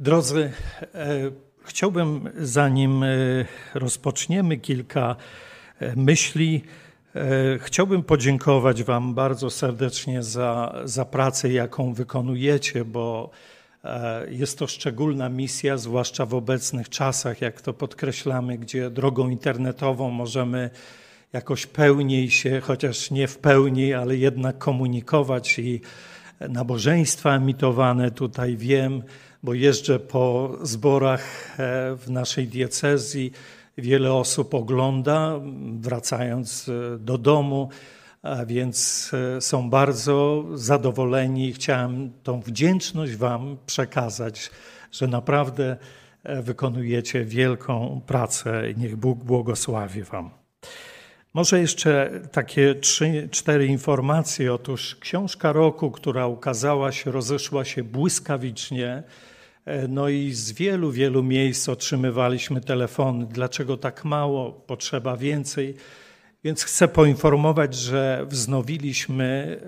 Drodzy, e, chciałbym, zanim e, rozpoczniemy kilka e, myśli, chciałbym podziękować Wam bardzo serdecznie za, za pracę, jaką wykonujecie, bo jest to szczególna misja, zwłaszcza w obecnych czasach, jak to podkreślamy, gdzie drogą internetową możemy jakoś pełniej się, chociaż nie w pełni, ale jednak komunikować i nabożeństwa emitowane tutaj wiem, bo jeżdżę po zborach e, w naszej diecezji. Wiele osób ogląda, wracając e, do domu, więc e, są bardzo zadowoleni. Chciałem tą wdzięczność Wam przekazać, że naprawdę wykonujecie wielką pracę. Niech Bóg błogosławi Wam. Może jeszcze takie trzy, cztery informacje. Otóż książka roku, która ukazała się, rozeszła się błyskawicznie. E, no i z wielu, wielu miejsc otrzymywaliśmy telefony. Dlaczego tak mało? Potrzeba więcej. Więc chcę poinformować, że wznowiliśmy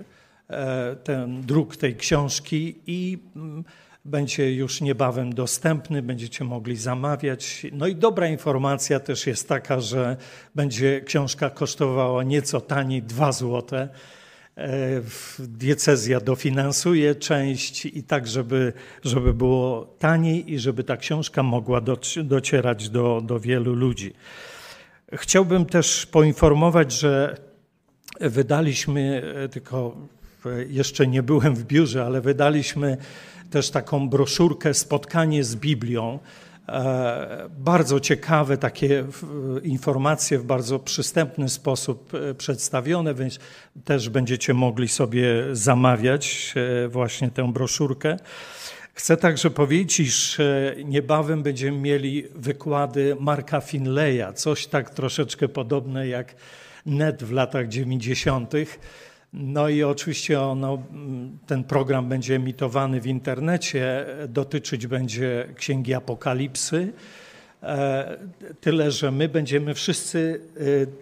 e, ten druk tej książki i mm, będzie już niebawem dostępny, będziecie mogli zamawiać. No i dobra informacja też jest taka, że będzie książka kosztowała nieco taniej 2 złote. E, diecezja dofinansuje część i tak, żeby, żeby było taniej i żeby ta książka mogła docierać do, do wielu ludzi. Chciałbym też poinformować, że wydaliśmy, e, tylko jeszcze nie byłem w biurze, ale wydaliśmy też taką broszurkę Spotkanie z Biblią. E, bardzo ciekawe takie informacje w bardzo przystępny sposób e, przedstawione, więc też będziecie mogli sobie zamawiać e, właśnie tę broszurkę. Chcę także powiedzieć, że niebawem będziemy mieli wykłady Marka Finleya, coś tak troszeczkę podobne jak net w latach 90. No i oczywiście ono, ten program będzie emitowany w internecie, dotyczyć będzie Księgi Apokalipsy. E, tyle, że my będziemy wszyscy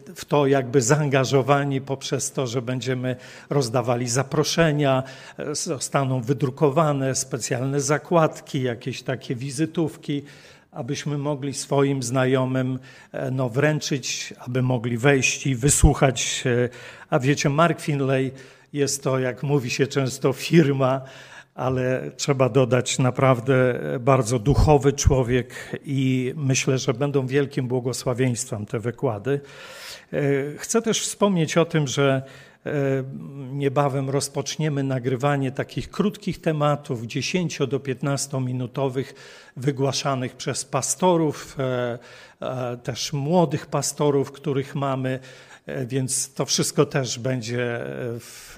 e, w to jakby zaangażowani poprzez to, że będziemy rozdawali zaproszenia, e, zostaną wydrukowane specjalne zakładki, jakieś takie wizytówki abyśmy mogli swoim znajomym e, no, wręczyć, aby mogli wejść i wysłuchać. E, a wiecie, Mark Finlay jest to, jak mówi się często, firma, ale trzeba dodać naprawdę bardzo duchowy człowiek i myślę, że będą wielkim błogosławieństwem te wykłady. E, chcę też wspomnieć o tym, że E, niebawem rozpoczniemy nagrywanie takich krótkich tematów, 10 do 15 minutowych, wygłaszanych przez pastorów, e, e, też młodych pastorów, których mamy. Więc to wszystko też będzie w,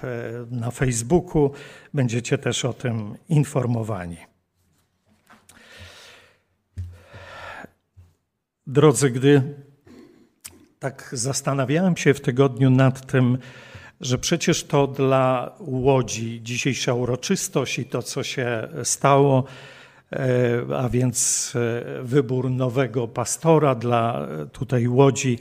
na Facebooku. Będziecie też o tym informowani. Drodzy, gdy tak zastanawiałem się w tygodniu nad tym, że przecież to dla Łodzi dzisiejsza uroczystość i to, co się stało, e, a więc e, wybór nowego pastora dla tutaj Łodzi,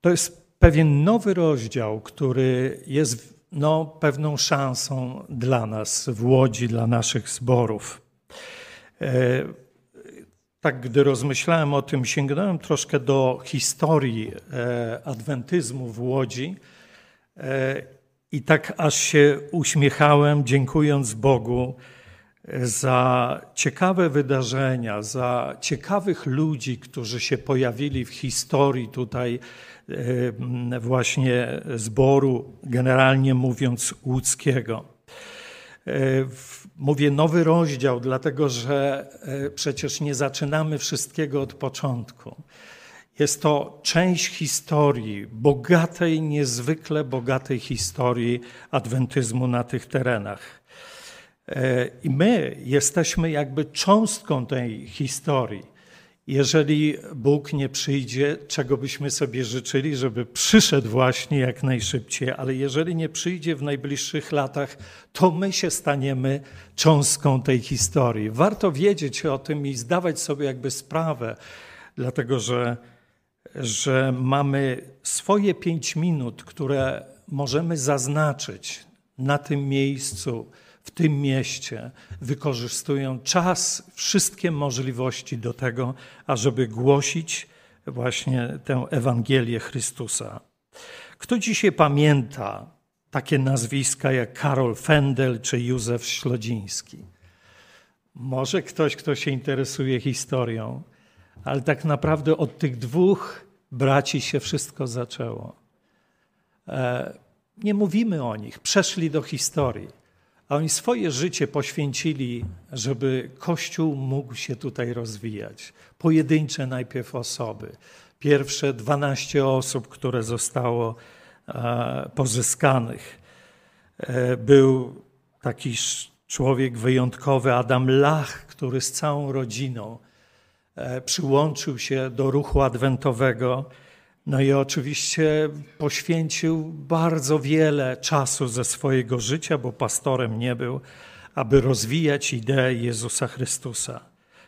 to jest pewien nowy rozdział, który jest no, pewną szansą dla nas w Łodzi, dla naszych zborów. E, tak, gdy rozmyślałem o tym, sięgnąłem troszkę do historii adwentyzmu w Łodzi I tak aż się uśmiechałem, dziękując Bogu e, za ciekawe wydarzenia, za ciekawych ludzi, którzy się pojawili w historii tutaj e, właśnie zboru, generalnie mówiąc łódzkiego. Mówię nowy rozdział, dlatego że przecież nie zaczynamy wszystkiego od początku. Jest to część historii, bogatej, niezwykle bogatej historii adwentyzmu na tych terenach. E, I my jesteśmy jakby cząstką tej historii. Jeżeli Bóg nie przyjdzie, czego byśmy sobie życzyli, żeby przyszedł właśnie jak najszybciej, ale jeżeli nie przyjdzie w najbliższych latach, to my się staniemy cząstką tej historii. Warto wiedzieć o tym i zdawać sobie jakby sprawę, dlatego że że mamy swoje pięć minut, które możemy zaznaczyć na tym miejscu, w tym mieście wykorzystują czas, wszystkie możliwości do tego, ażeby głosić właśnie tę Ewangelię Chrystusa. Kto dzisiaj pamięta takie nazwiska jak Karol Fendel czy Józef Ślodziński? Może ktoś, kto się interesuje historią, ale tak naprawdę od tych dwóch braci się wszystko zaczęło. E, nie mówimy o nich, przeszli do historii, a oni swoje życie poświęcili, żeby Kościół mógł się tutaj rozwijać. Pojedyncze najpierw osoby. Pierwsze 12 osób, które zostało e, pozyskanych. E, był taki człowiek wyjątkowy, Adam Lach, który z całą rodziną przyłączył się do ruchu adwentowego no i oczywiście poświęcił bardzo wiele czasu ze swojego życia, bo pastorem nie był, aby rozwijać ideę Jezusa Chrystusa.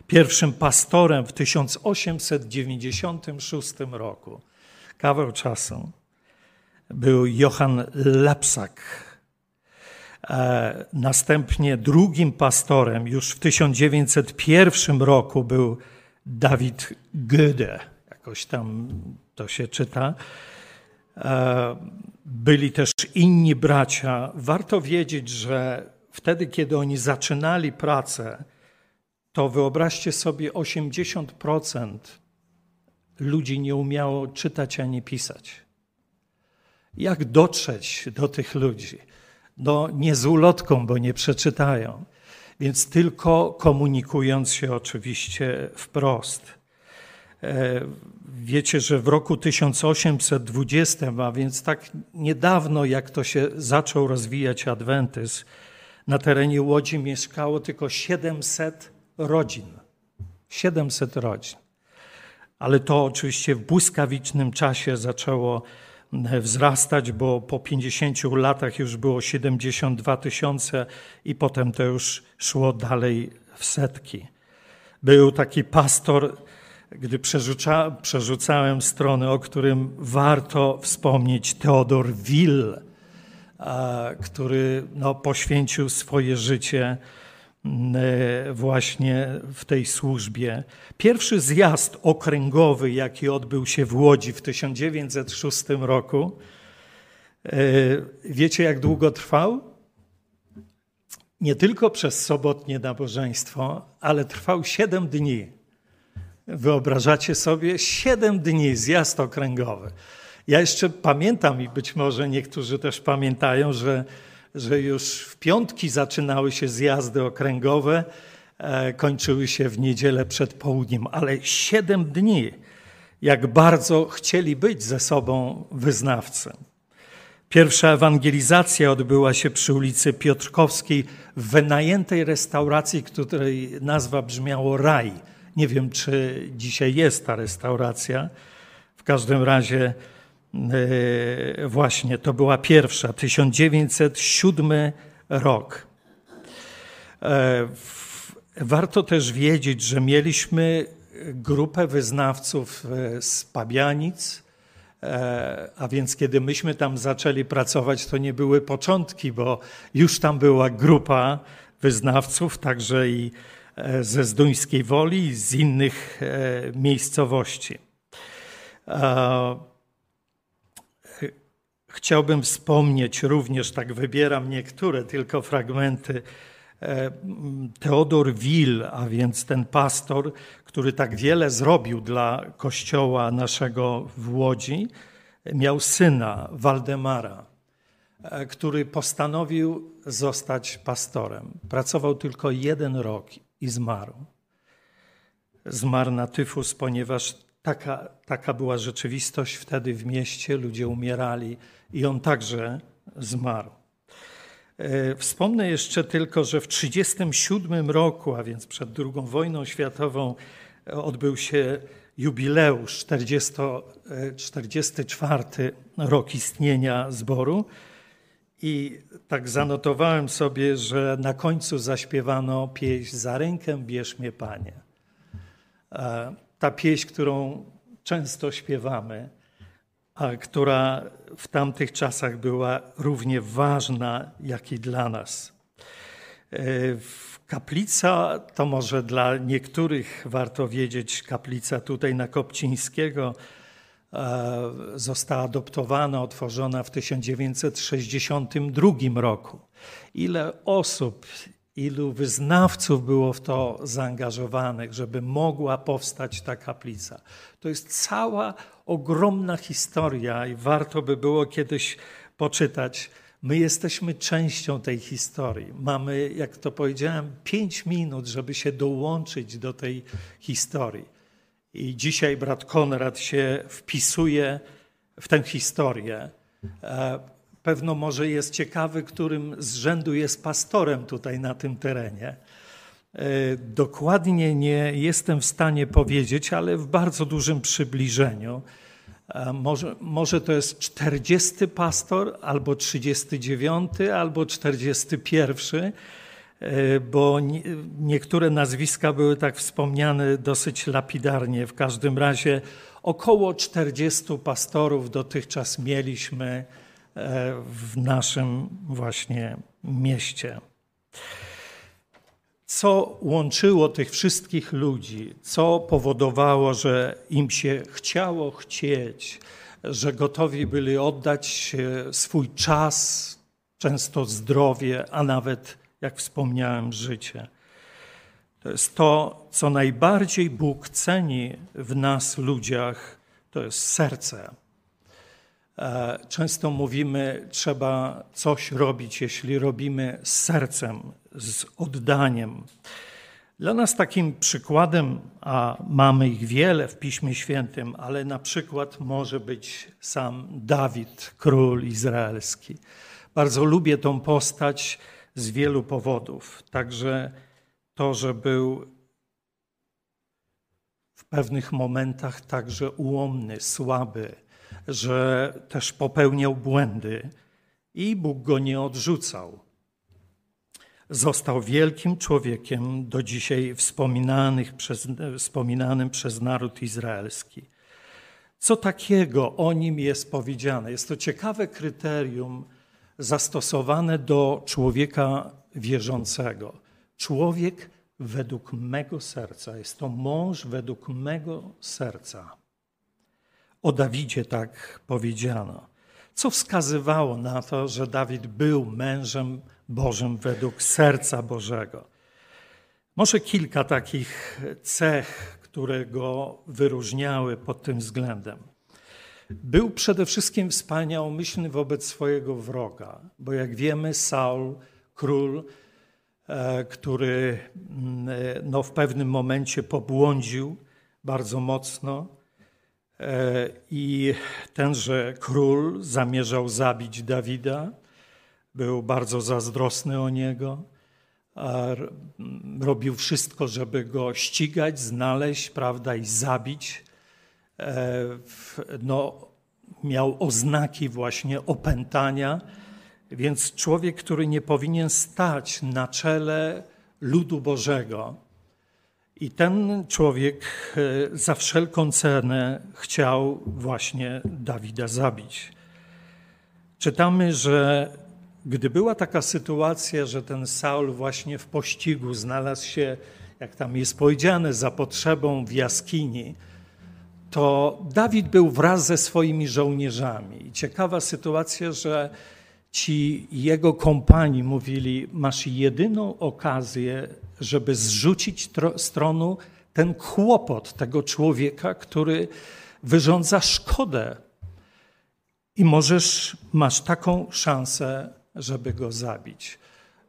Pierwszym pastorem w 1896 roku, kawał czasu, był Johann Lepsak. E, następnie drugim pastorem już w 1901 roku był Dawid Goethe. Jakoś tam to się czyta. E, byli też inni bracia. Warto wiedzieć, że wtedy, kiedy oni zaczynali pracę, to wyobraźcie sobie 80% ludzi nie umiało czytać ani pisać. Jak dotrzeć do tych ludzi? No nie z ulotką, bo nie przeczytają. Więc tylko komunikując się oczywiście wprost. E, wiecie, że w roku 1820, a więc tak niedawno, jak to się zaczął rozwijać adwentyzm, na terenie Łodzi mieszkało tylko 700 rodzin. 700 rodzin. Ale to oczywiście w błyskawicznym czasie zaczęło wzrastać, bo po 50 latach już było 72 tysiące i potem to już szło dalej w setki. Był taki pastor gdy przerzuca, przerzucałem strony, o którym warto wspomnieć, Teodor Will, który no, poświęcił swoje życie właśnie w tej służbie. Pierwszy zjazd okręgowy, jaki odbył się w Łodzi w 1906 roku, e, wiecie jak długo trwał? Nie tylko przez sobotnie nabożeństwo, ale trwał 7 dni. Wyobrażacie sobie siedem dni zjazd okręgowy. Ja jeszcze pamiętam i być może niektórzy też pamiętają, że, że już w piątki zaczynały się zjazdy okręgowe, e, kończyły się w niedzielę przed południem, ale siedem dni, jak bardzo chcieli być ze sobą wyznawcy. Pierwsza ewangelizacja odbyła się przy ulicy Piotrkowskiej w wynajętej restauracji, której nazwa brzmiało Raj nie wiem, czy dzisiaj jest ta restauracja. W każdym razie właśnie to była pierwsza, 1907 rok. E, warto też wiedzieć, że mieliśmy grupę wyznawców e, z Pabianic, a więc kiedy myśmy tam zaczęli pracować, to nie były początki, bo już tam była grupa wyznawców, także i ze Zduńskiej Woli i z innych miejscowości. E, chciałbym wspomnieć również, tak wybieram niektóre tylko fragmenty, Teodor Will, a więc ten pastor, który tak wiele zrobił dla kościoła naszego w Łodzi, miał syna Waldemara, który postanowił zostać pastorem. Pracował tylko jeden rok i zmarł. Zmarł na tyfus, ponieważ taka, taka była rzeczywistość wtedy w mieście, ludzie umierali i on także zmarł. E, wspomnę jeszcze tylko, że w 1937 roku, a więc przed II wojną światową, odbył się jubileusz, 40, 44 e, rok istnienia zboru. I tak zanotowałem sobie, że na końcu zaśpiewano pieśń Za rękę bierz mnie, Panie. E, ta pieśń, którą często śpiewamy, a która w tamtych czasach była równie ważna, jak i dla nas. Kaplica to może dla niektórych warto wiedzieć, kaplica tutaj na Kopcińskiego została adoptowana, otworzona w 1962 roku. Ile osób, ilu wyznawców było w to zaangażowanych, żeby mogła powstać ta kaplica. To jest cała ogromna historia i warto by było kiedyś poczytać. My jesteśmy częścią tej historii. Mamy, jak to powiedziałem, pięć minut, żeby się dołączyć do tej historii. I dzisiaj brat Konrad się wpisuje w tę historię. Pewno może jest ciekawy, którym z rzędu jest pastorem tutaj na tym terenie. E, dokładnie nie jestem w stanie powiedzieć, ale w bardzo dużym przybliżeniu. E, może, może to jest 40 pastor, albo 39, albo 41, e, bo niektóre nazwiska były tak wspomniane dosyć lapidarnie. W każdym razie około 40 pastorów dotychczas mieliśmy w naszym właśnie mieście co łączyło tych wszystkich ludzi, co powodowało, że im się chciało chcieć, że gotowi byli oddać swój czas, często zdrowie, a nawet, jak wspomniałem, życie. To jest to, co najbardziej Bóg ceni w nas, ludziach, to jest serce. E, często mówimy, trzeba coś robić, jeśli robimy z sercem, z oddaniem. Dla nas takim przykładem, a mamy ich wiele w Piśmie Świętym, ale na przykład może być sam Dawid, król izraelski. Bardzo lubię tą postać z wielu powodów. Także to, że był w pewnych momentach także ułomny, słaby, że też popełniał błędy i Bóg go nie odrzucał. Został wielkim człowiekiem, do dzisiaj przez, wspominanym przez naród izraelski. Co takiego o nim jest powiedziane? Jest to ciekawe kryterium zastosowane do człowieka wierzącego. Człowiek według mego serca, jest to mąż według mego serca. O Dawidzie tak powiedziano. Co wskazywało na to, że Dawid był mężem Bożym według serca Bożego? Może kilka takich cech, które go wyróżniały pod tym względem. Był przede wszystkim wspaniałomyślny wobec swojego wroga, bo jak wiemy, Saul, król, e, który mm, e, no, w pewnym momencie pobłądził bardzo mocno, I tenże król zamierzał zabić Dawida, był bardzo zazdrosny o niego, robił wszystko, żeby go ścigać, znaleźć, prawda, i zabić. E, no, miał oznaki właśnie opętania, więc człowiek, który nie powinien stać na czele ludu Bożego, i ten człowiek e, za wszelką cenę chciał właśnie Dawida zabić. Czytamy, że gdy była taka sytuacja, że ten Saul właśnie w pościgu znalazł się, jak tam jest powiedziane, za potrzebą w jaskini, to Dawid był wraz ze swoimi żołnierzami. I ciekawa sytuacja, że ci jego kompani mówili: Masz jedyną okazję żeby zrzucić z tronu ten kłopot tego człowieka, który wyrządza szkodę. I możesz, masz taką szansę, żeby go zabić.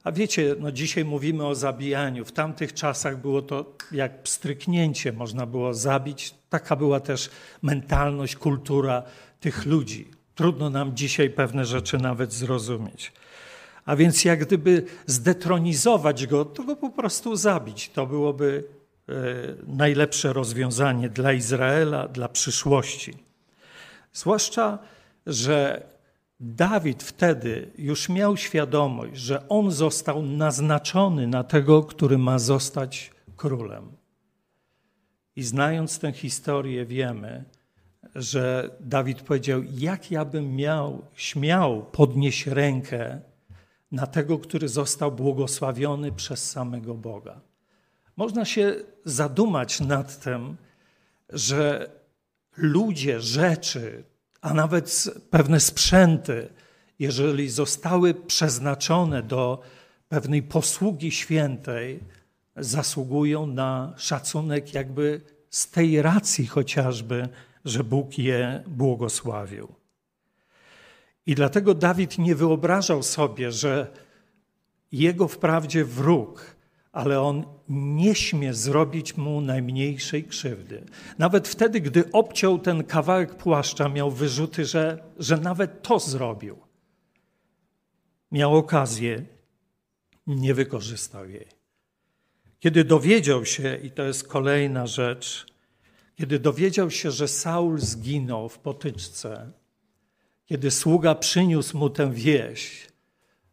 A wiecie, no dzisiaj mówimy o zabijaniu. W tamtych czasach było to jak stryknięcie, można było zabić. Taka była też mentalność, kultura tych ludzi. Trudno nam dzisiaj pewne rzeczy nawet zrozumieć. A więc jak gdyby zdetronizować go, to go po prostu zabić. To byłoby e, najlepsze rozwiązanie dla Izraela, dla przyszłości. Zwłaszcza, że Dawid wtedy już miał świadomość, że on został naznaczony na tego, który ma zostać królem. I znając tę historię, wiemy, że Dawid powiedział: Jak ja bym miał, śmiał podnieść rękę na tego, który został błogosławiony przez samego Boga. Można się zadumać nad tym, że ludzie, rzeczy, a nawet pewne sprzęty, jeżeli zostały przeznaczone do pewnej posługi świętej, zasługują na szacunek jakby z tej racji chociażby, że Bóg je błogosławił. I dlatego Dawid nie wyobrażał sobie, że jego wprawdzie wróg, ale on nie śmie zrobić mu najmniejszej krzywdy. Nawet wtedy, gdy obciął ten kawałek płaszcza, miał wyrzuty, że, że nawet to zrobił. Miał okazję, nie wykorzystał jej. Kiedy dowiedział się, i to jest kolejna rzecz, kiedy dowiedział się, że Saul zginął w potyczce, kiedy sługa przyniósł mu tę wieść,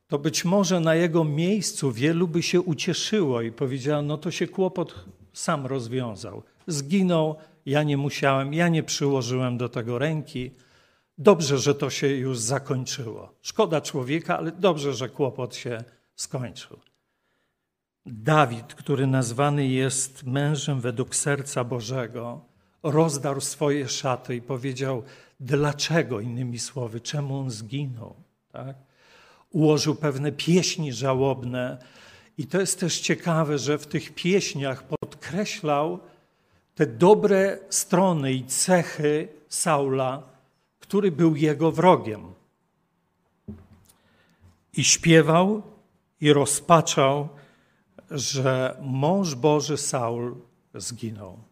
to być może na jego miejscu wielu by się ucieszyło i powiedziało: No to się kłopot sam rozwiązał. Zginął, ja nie musiałem, ja nie przyłożyłem do tego ręki. Dobrze, że to się już zakończyło. Szkoda człowieka, ale dobrze, że kłopot się skończył. Dawid, który nazwany jest mężem według serca Bożego, rozdarł swoje szaty i powiedział, dlaczego, innymi słowy, czemu on zginął. Tak? Ułożył pewne pieśni żałobne. I to jest też ciekawe, że w tych pieśniach podkreślał te dobre strony i cechy Saula, który był jego wrogiem. I śpiewał i rozpaczał, że mąż Boży Saul zginął.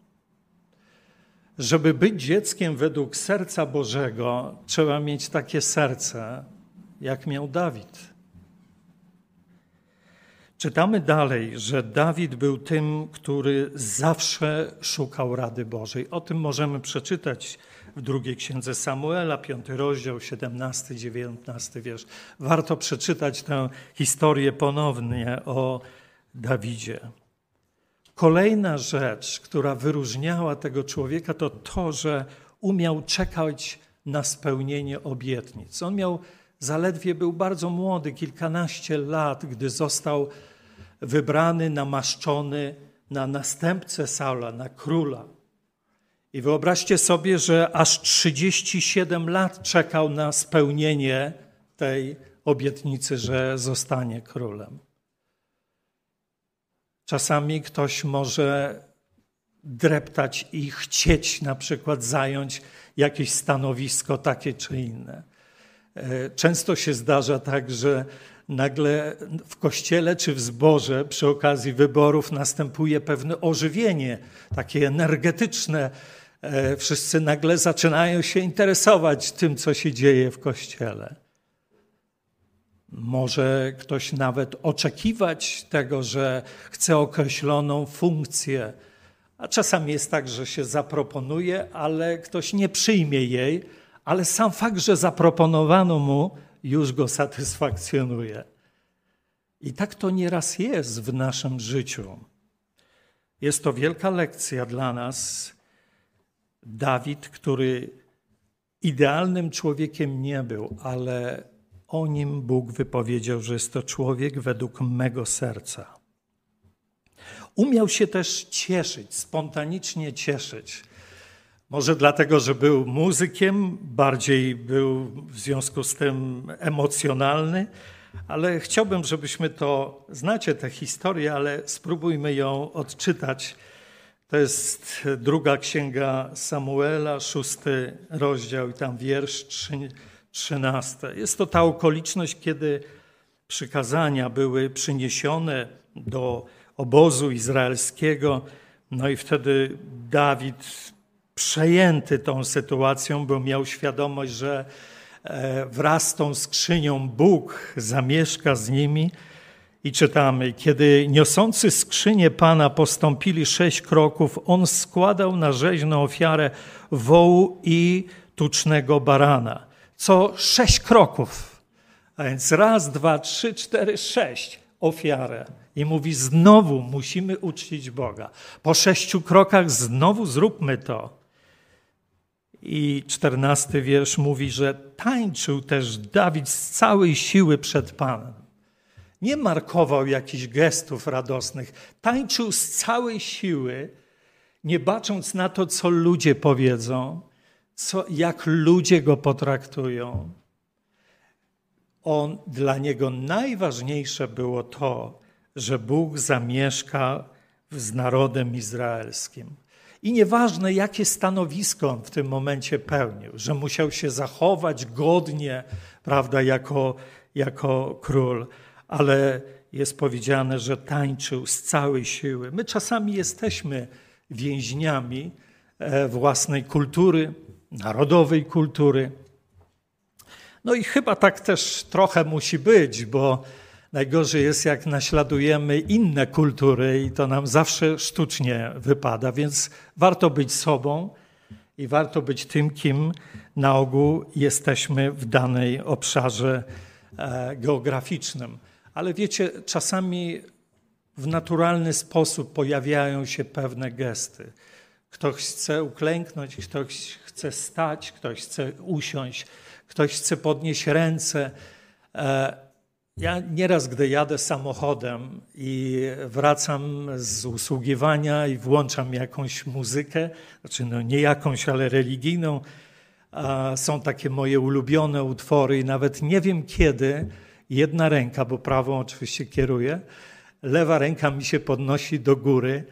Żeby być dzieckiem według serca Bożego, trzeba mieć takie serce, jak miał Dawid. Czytamy dalej, że Dawid był tym, który zawsze szukał rady Bożej. O tym możemy przeczytać w drugiej księdze Samuela, piąty rozdział, 17, 19 wiersz. Warto przeczytać tę historię ponownie o Dawidzie. Kolejna rzecz, która wyróżniała tego człowieka, to to, że umiał czekać na spełnienie obietnic. On miał zaledwie był bardzo młody, kilkanaście lat, gdy został wybrany, namaszczony na następcę Saula, na króla. I wyobraźcie sobie, że aż 37 lat czekał na spełnienie tej obietnicy, że zostanie królem. Czasami ktoś może dreptać i chcieć na przykład zająć jakieś stanowisko takie czy inne. E, często się zdarza tak, że nagle w kościele czy w zborze przy okazji wyborów następuje pewne ożywienie, takie energetyczne. E, wszyscy nagle zaczynają się interesować tym, co się dzieje w kościele. Może ktoś nawet oczekiwać tego, że chce określoną funkcję, a czasami jest tak, że się zaproponuje, ale ktoś nie przyjmie jej, ale sam fakt, że zaproponowano mu, już go satysfakcjonuje. I tak to nieraz jest w naszym życiu. Jest to wielka lekcja dla nas. Dawid, który idealnym człowiekiem nie był, ale o nim Bóg wypowiedział, że jest to człowiek według mego serca. Umiał się też cieszyć, spontanicznie cieszyć. Może dlatego, że był muzykiem, bardziej był w związku z tym emocjonalny, ale chciałbym, żebyśmy to, znacie tę historię, ale spróbujmy ją odczytać. To jest druga księga Samuela, szósty rozdział i tam wiersz 13. Jest to ta okoliczność, kiedy przykazania były przyniesione do obozu izraelskiego, no i wtedy Dawid przejęty tą sytuacją, bo miał świadomość, że e, wraz z tą skrzynią Bóg zamieszka z nimi. I czytamy, kiedy niosący skrzynię Pana postąpili sześć kroków, on składał na rzeźną ofiarę wołu i tucznego barana. Co sześć kroków. A więc raz, dwa, trzy, cztery, sześć ofiarę. I mówi, znowu musimy uczcić Boga. Po sześciu krokach znowu zróbmy to. I czternasty wiersz mówi, że tańczył też Dawid z całej siły przed Panem. Nie markował jakichś gestów radosnych. Tańczył z całej siły, nie bacząc na to, co ludzie powiedzą, co, jak ludzie go potraktują. On, dla niego najważniejsze było to, że Bóg zamieszka z narodem izraelskim. I nieważne, jakie stanowisko on w tym momencie pełnił, że musiał się zachować godnie, prawda, jako, jako król, ale jest powiedziane, że tańczył z całej siły. My czasami jesteśmy więźniami e, własnej kultury, narodowej kultury. No i chyba tak też trochę musi być, bo najgorzej jest, jak naśladujemy inne kultury i to nam zawsze sztucznie wypada, więc warto być sobą i warto być tym, kim na ogół jesteśmy w danej obszarze e, geograficznym. Ale wiecie, czasami w naturalny sposób pojawiają się pewne gesty. Ktoś chce uklęknąć, ktoś chce stać, ktoś chce usiąść, ktoś chce podnieść ręce. E, ja nieraz, gdy jadę samochodem i wracam z usługiwania i włączam jakąś muzykę, znaczy no nie jakąś, ale religijną, są takie moje ulubione utwory i nawet nie wiem kiedy jedna ręka, bo prawą oczywiście kieruję, lewa ręka mi się podnosi do góry,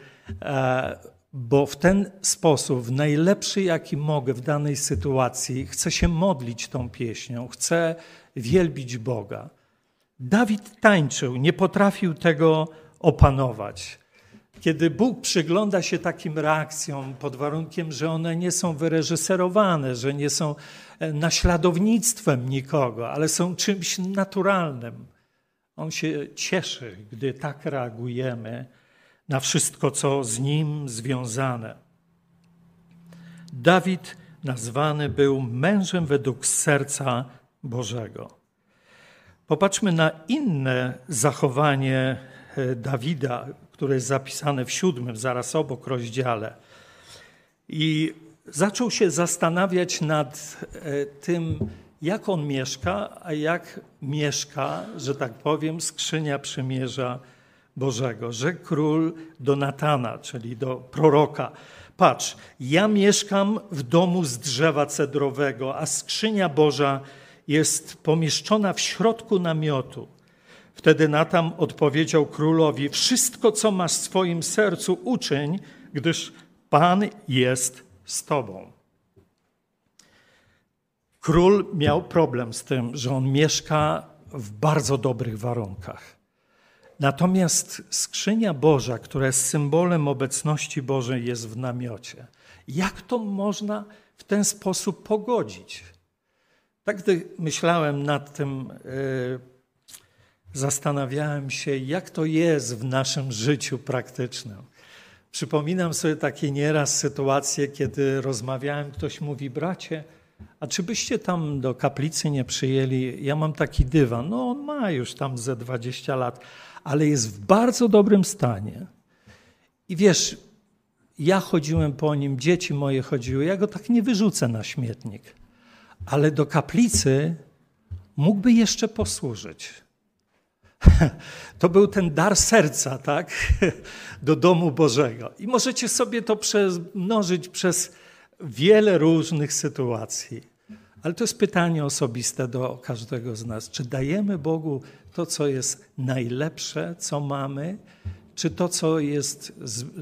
e, bo w ten sposób, najlepszy jaki mogę w danej sytuacji, chcę się modlić tą pieśnią, chcę wielbić Boga. Dawid tańczył, nie potrafił tego opanować. Kiedy Bóg przygląda się takim reakcjom pod warunkiem, że one nie są wyreżyserowane, że nie są e, naśladownictwem nikogo, ale są czymś naturalnym, On się cieszy, gdy tak reagujemy na wszystko, co z Nim związane. Dawid nazwany był mężem według serca Bożego. Popatrzmy na inne zachowanie e, Dawida, które jest zapisane w siódmym, zaraz obok rozdziale. I zaczął się zastanawiać nad e, tym, jak on mieszka, a jak mieszka, że tak powiem, skrzynia przymierza Bożego. Że król do Natana, czyli do proroka. Patrz, ja mieszkam w domu z drzewa cedrowego, a skrzynia Boża jest pomieszczona w środku namiotu. Wtedy Natan odpowiedział królowi: Wszystko, co masz w swoim sercu, uczyń, gdyż Pan jest z tobą. Król miał problem z tym, że on mieszka w bardzo dobrych warunkach. Natomiast skrzynia Boża, która jest symbolem obecności Bożej, jest w namiocie. Jak to można w ten sposób pogodzić? Tak, gdy myślałem nad tym, yy, zastanawiałem się, jak to jest w naszym życiu praktycznym. Przypominam sobie takie nieraz sytuacje, kiedy rozmawiałem, ktoś mówi, bracie, a czy byście tam do kaplicy nie przyjęli? Ja mam taki dywan. No, on ma już tam ze 20 lat, ale jest w bardzo dobrym stanie. I wiesz, ja chodziłem po nim, dzieci moje chodziły, ja go tak nie wyrzucę na śmietnik. Ale do kaplicy mógłby jeszcze posłużyć. To był ten dar serca, tak? Do domu Bożego. I możecie sobie to przemnożyć przez wiele różnych sytuacji. Ale to jest pytanie osobiste do każdego z nas. Czy dajemy Bogu to, co jest najlepsze, co mamy, czy to, co, jest,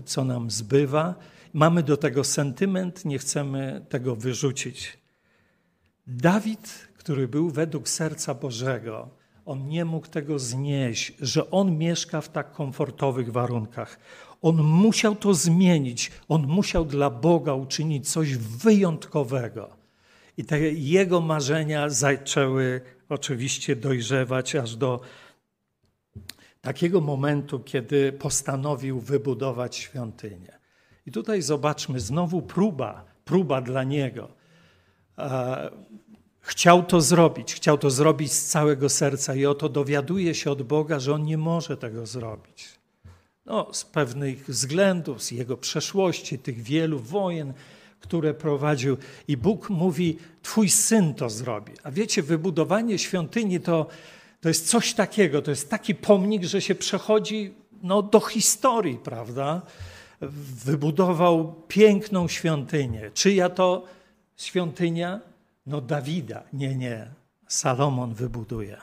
co nam zbywa? Mamy do tego sentyment, nie chcemy tego wyrzucić. Dawid, który był według serca Bożego, on nie mógł tego znieść, że on mieszka w tak komfortowych warunkach. On musiał to zmienić. On musiał dla Boga uczynić coś wyjątkowego. I te jego marzenia zaczęły oczywiście dojrzewać aż do takiego momentu, kiedy postanowił wybudować świątynię. I tutaj zobaczmy znowu próba, próba dla niego. Chciał to zrobić, chciał to zrobić z całego serca i oto dowiaduje się od Boga, że on nie może tego zrobić. No, z pewnych względów, z jego przeszłości, tych wielu wojen, które prowadził. I Bóg mówi: Twój syn to zrobi. A wiecie, wybudowanie świątyni to, to jest coś takiego, to jest taki pomnik, że się przechodzi no, do historii, prawda? Wybudował piękną świątynię. Czyja to świątynia? No Dawida. Nie, nie. Salomon wybuduje.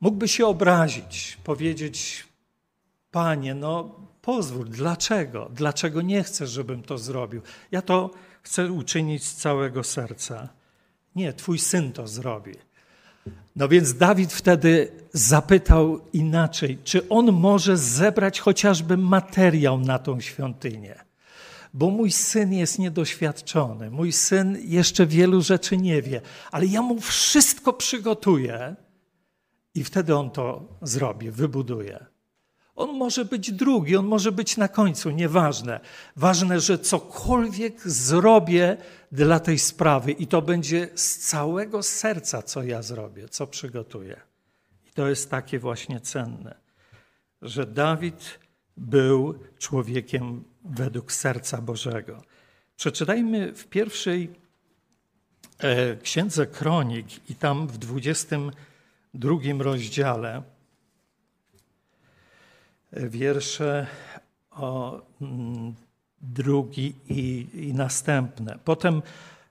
Mógłby się obrazić, powiedzieć: Panie, no pozwól, dlaczego? Dlaczego nie chcesz, żebym to zrobił? Ja to chcę uczynić z całego serca. Nie, twój syn to zrobi. No więc Dawid wtedy zapytał inaczej, czy on może zebrać chociażby materiał na tą świątynię. Bo mój syn jest niedoświadczony, mój syn jeszcze wielu rzeczy nie wie, ale ja mu wszystko przygotuję i wtedy on to zrobi, wybuduje. On może być drugi, on może być na końcu, nieważne. Ważne, że cokolwiek zrobię dla tej sprawy i to będzie z całego serca, co ja zrobię, co przygotuję. I to jest takie właśnie cenne, że Dawid był człowiekiem według serca Bożego. Przeczytajmy w pierwszej e, księdze Kronik i tam w 22 rozdziale wiersze o mm, drugi i, i następne. Potem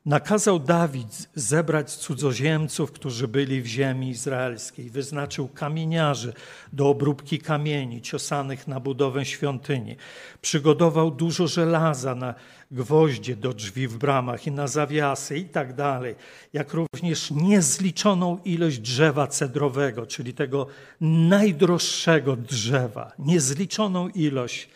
nakazał Dawid zebrać cudzoziemców, którzy byli w ziemi izraelskiej. Wyznaczył kamieniarzy do obróbki kamieni ciosanych na budowę świątyni. Przygotował dużo żelaza na gwoździe do drzwi w bramach i na zawiasy i tak dalej, jak również niezliczoną ilość drzewa cedrowego, czyli tego najdroższego drzewa, niezliczoną ilość,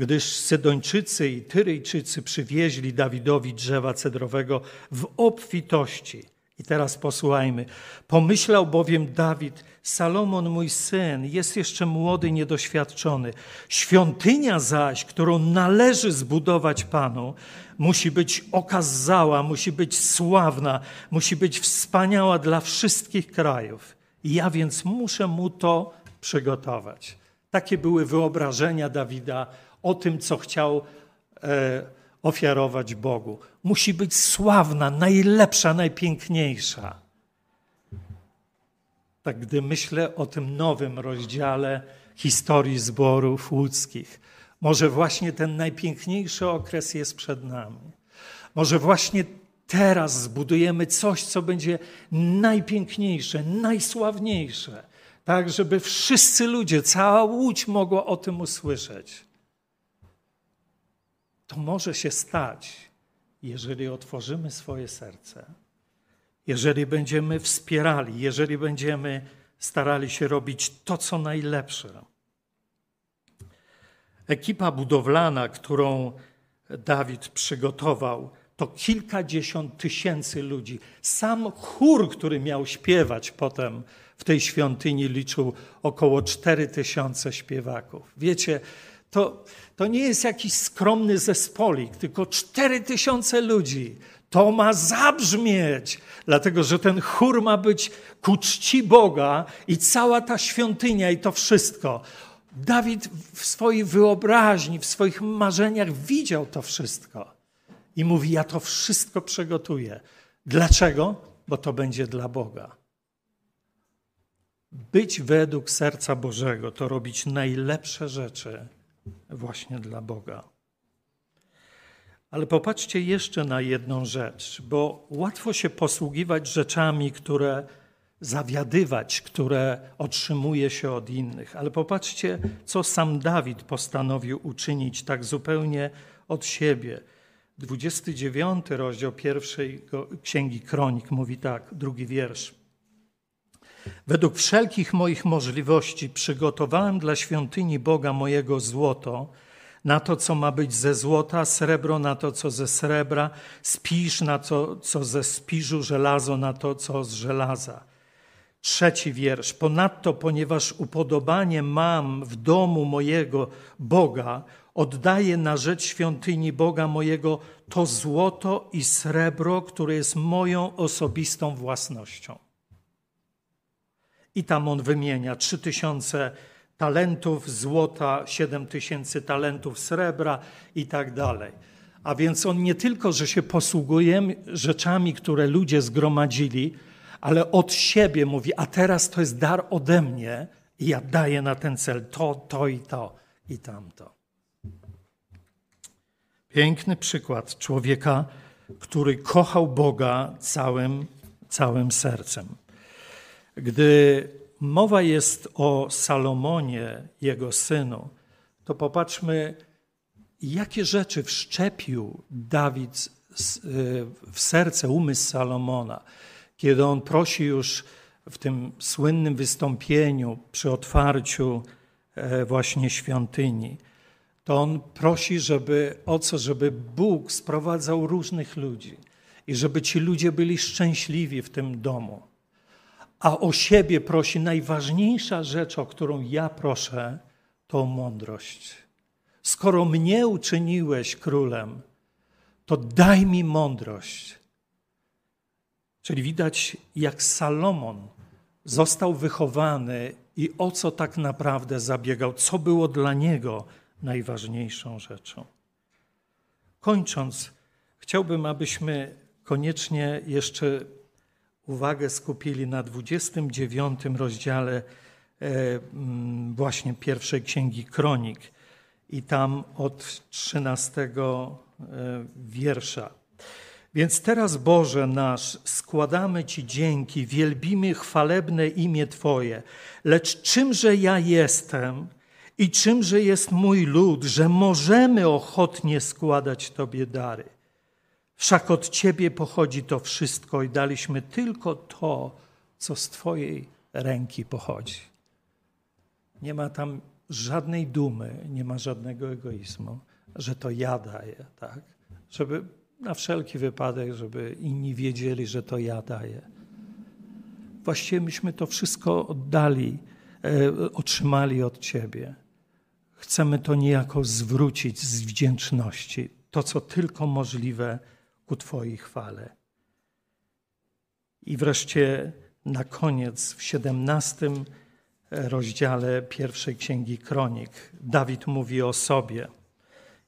gdyż Sydończycy i Tyryjczycy przywieźli Dawidowi drzewa cedrowego w obfitości. I teraz posłuchajmy. Pomyślał bowiem Dawid, Salomon, mój syn, jest jeszcze młody, niedoświadczony. Świątynia zaś, którą należy zbudować Panu, musi być okazała, musi być sławna, musi być wspaniała dla wszystkich krajów. Ja więc muszę mu to przygotować. Takie były wyobrażenia Dawida o tym, co chciał e, ofiarować Bogu. Musi być sławna, najlepsza, najpiękniejsza. Tak, gdy myślę o tym nowym rozdziale historii zborów łódzkich, może właśnie ten najpiękniejszy okres jest przed nami. Może właśnie teraz zbudujemy coś, co będzie najpiękniejsze, najsławniejsze, tak, żeby wszyscy ludzie, cała łódź mogła o tym usłyszeć. To może się stać, jeżeli otworzymy swoje serce jeżeli będziemy wspierali, jeżeli będziemy starali się robić to, co najlepsze. Ekipa budowlana, którą Dawid przygotował, to kilkadziesiąt tysięcy ludzi. Sam chór, który miał śpiewać potem w tej świątyni, liczył około cztery tysiące śpiewaków. Wiecie, to, to nie jest jakiś skromny zespolik, tylko cztery tysiące ludzi. To ma zabrzmieć, dlatego że ten chór ma być ku czci Boga i cała ta świątynia i to wszystko. Dawid w swojej wyobraźni, w swoich marzeniach widział to wszystko i mówi: Ja to wszystko przygotuję. Dlaczego? Bo to będzie dla Boga. Być według serca Bożego to robić najlepsze rzeczy właśnie dla Boga. Ale popatrzcie jeszcze na jedną rzecz, bo łatwo się posługiwać rzeczami, które zawiadywać, które otrzymuje się od innych. Ale popatrzcie, co sam Dawid postanowił uczynić tak zupełnie od siebie. 29 rozdział pierwszej Księgi Kronik mówi tak, drugi wiersz. Według wszelkich moich możliwości przygotowałem dla świątyni Boga mojego złoto, na to, co ma być ze złota, srebro na to, co ze srebra, spisz na to, co ze spiżu, żelazo na to, co z żelaza. Trzeci wiersz. Ponadto, ponieważ upodobanie mam w domu mojego Boga, oddaję na rzecz świątyni Boga mojego to złoto i srebro, które jest moją osobistą własnością. I tam on wymienia trzy tysiące talentów złota, 7 tysięcy talentów srebra i tak dalej. A więc on nie tylko, że się posługuje rzeczami, które ludzie zgromadzili, ale od siebie mówi, a teraz to jest dar ode mnie i ja daję na ten cel to, to i to i tamto. Piękny przykład człowieka, który kochał Boga całym, całym sercem. Gdy mowa jest o Salomonie, jego synu, to popatrzmy, jakie rzeczy wszczepił Dawid w serce, umysł Salomona, kiedy on prosi już w tym słynnym wystąpieniu przy otwarciu e, właśnie świątyni, to on prosi, żeby o co, żeby Bóg sprowadzał różnych ludzi i żeby ci ludzie byli szczęśliwi w tym domu. A o siebie prosi najważniejsza rzecz, o którą ja proszę, to mądrość. Skoro mnie uczyniłeś królem, to daj mi mądrość. Czyli widać, jak Salomon został wychowany i o co tak naprawdę zabiegał, co było dla niego najważniejszą rzeczą. Kończąc, chciałbym, abyśmy koniecznie jeszcze uwagę skupili na 29 rozdziale e, mm, właśnie pierwszej księgi Kronik i tam od 13 e, wiersza. Więc teraz, Boże nasz, składamy Ci dzięki, wielbimy chwalebne imię Twoje. Lecz czymże ja jestem i czymże jest mój lud, że możemy ochotnie składać Tobie dary? Wszak od Ciebie pochodzi to wszystko i daliśmy tylko to, co z Twojej ręki pochodzi. Nie ma tam żadnej dumy, nie ma żadnego egoizmu, że to ja daję, tak? Żeby na wszelki wypadek, żeby inni wiedzieli, że to ja daję. Właściwie myśmy to wszystko oddali, e, otrzymali od Ciebie. Chcemy to niejako zwrócić z wdzięczności, to co tylko możliwe ku Twojej chwale. I wreszcie na koniec, w 17 rozdziale pierwszej księgi Kronik, Dawid mówi o sobie.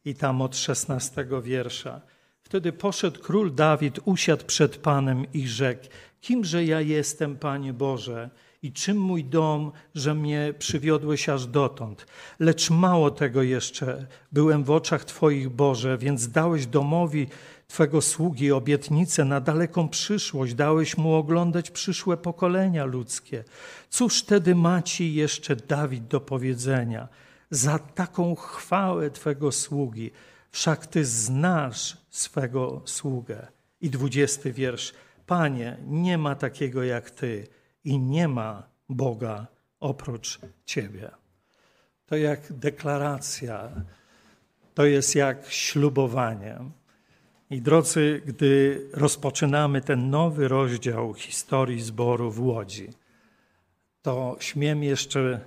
I tam od 16 wiersza. Wtedy poszedł król Dawid, usiadł przed Panem i rzekł: Kimże ja jestem, Panie Boże, i czym mój dom, że mnie przywiodłeś aż dotąd? Lecz mało tego jeszcze, byłem w oczach Twoich, Boże, więc dałeś domowi Twego sługi obietnicę na daleką przyszłość, dałeś mu oglądać przyszłe pokolenia ludzkie. Cóż wtedy ma ci jeszcze Dawid do powiedzenia? Za taką chwałę Twego sługi, wszak Ty znasz swego sługę. I dwudziesty wiersz. Panie, nie ma takiego jak Ty i nie ma Boga oprócz Ciebie. To jak deklaracja, to jest jak ślubowanie. I drodzy, gdy rozpoczynamy ten nowy rozdział historii zboru w Łodzi, to śmiem jeszcze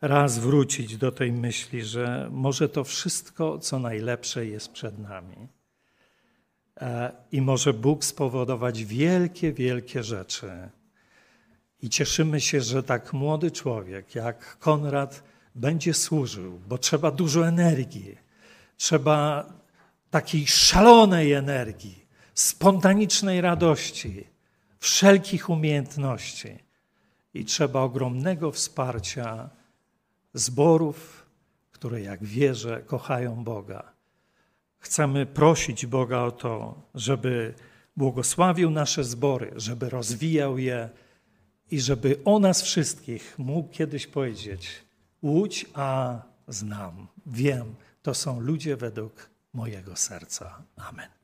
raz wrócić do tej myśli, że może to wszystko, co najlepsze jest przed nami. E, I może Bóg spowodować wielkie, wielkie rzeczy. I cieszymy się, że tak młody człowiek jak Konrad będzie służył, bo trzeba dużo energii, trzeba takiej szalonej energii, spontanicznej radości, wszelkich umiejętności. I trzeba ogromnego wsparcia zborów, które, jak wierzę, kochają Boga. Chcemy prosić Boga o to, żeby błogosławił nasze zbory, żeby rozwijał je i żeby o nas wszystkich mógł kiedyś powiedzieć: Łódź, a znam, wiem, to są ludzie według mojego serca. Amen.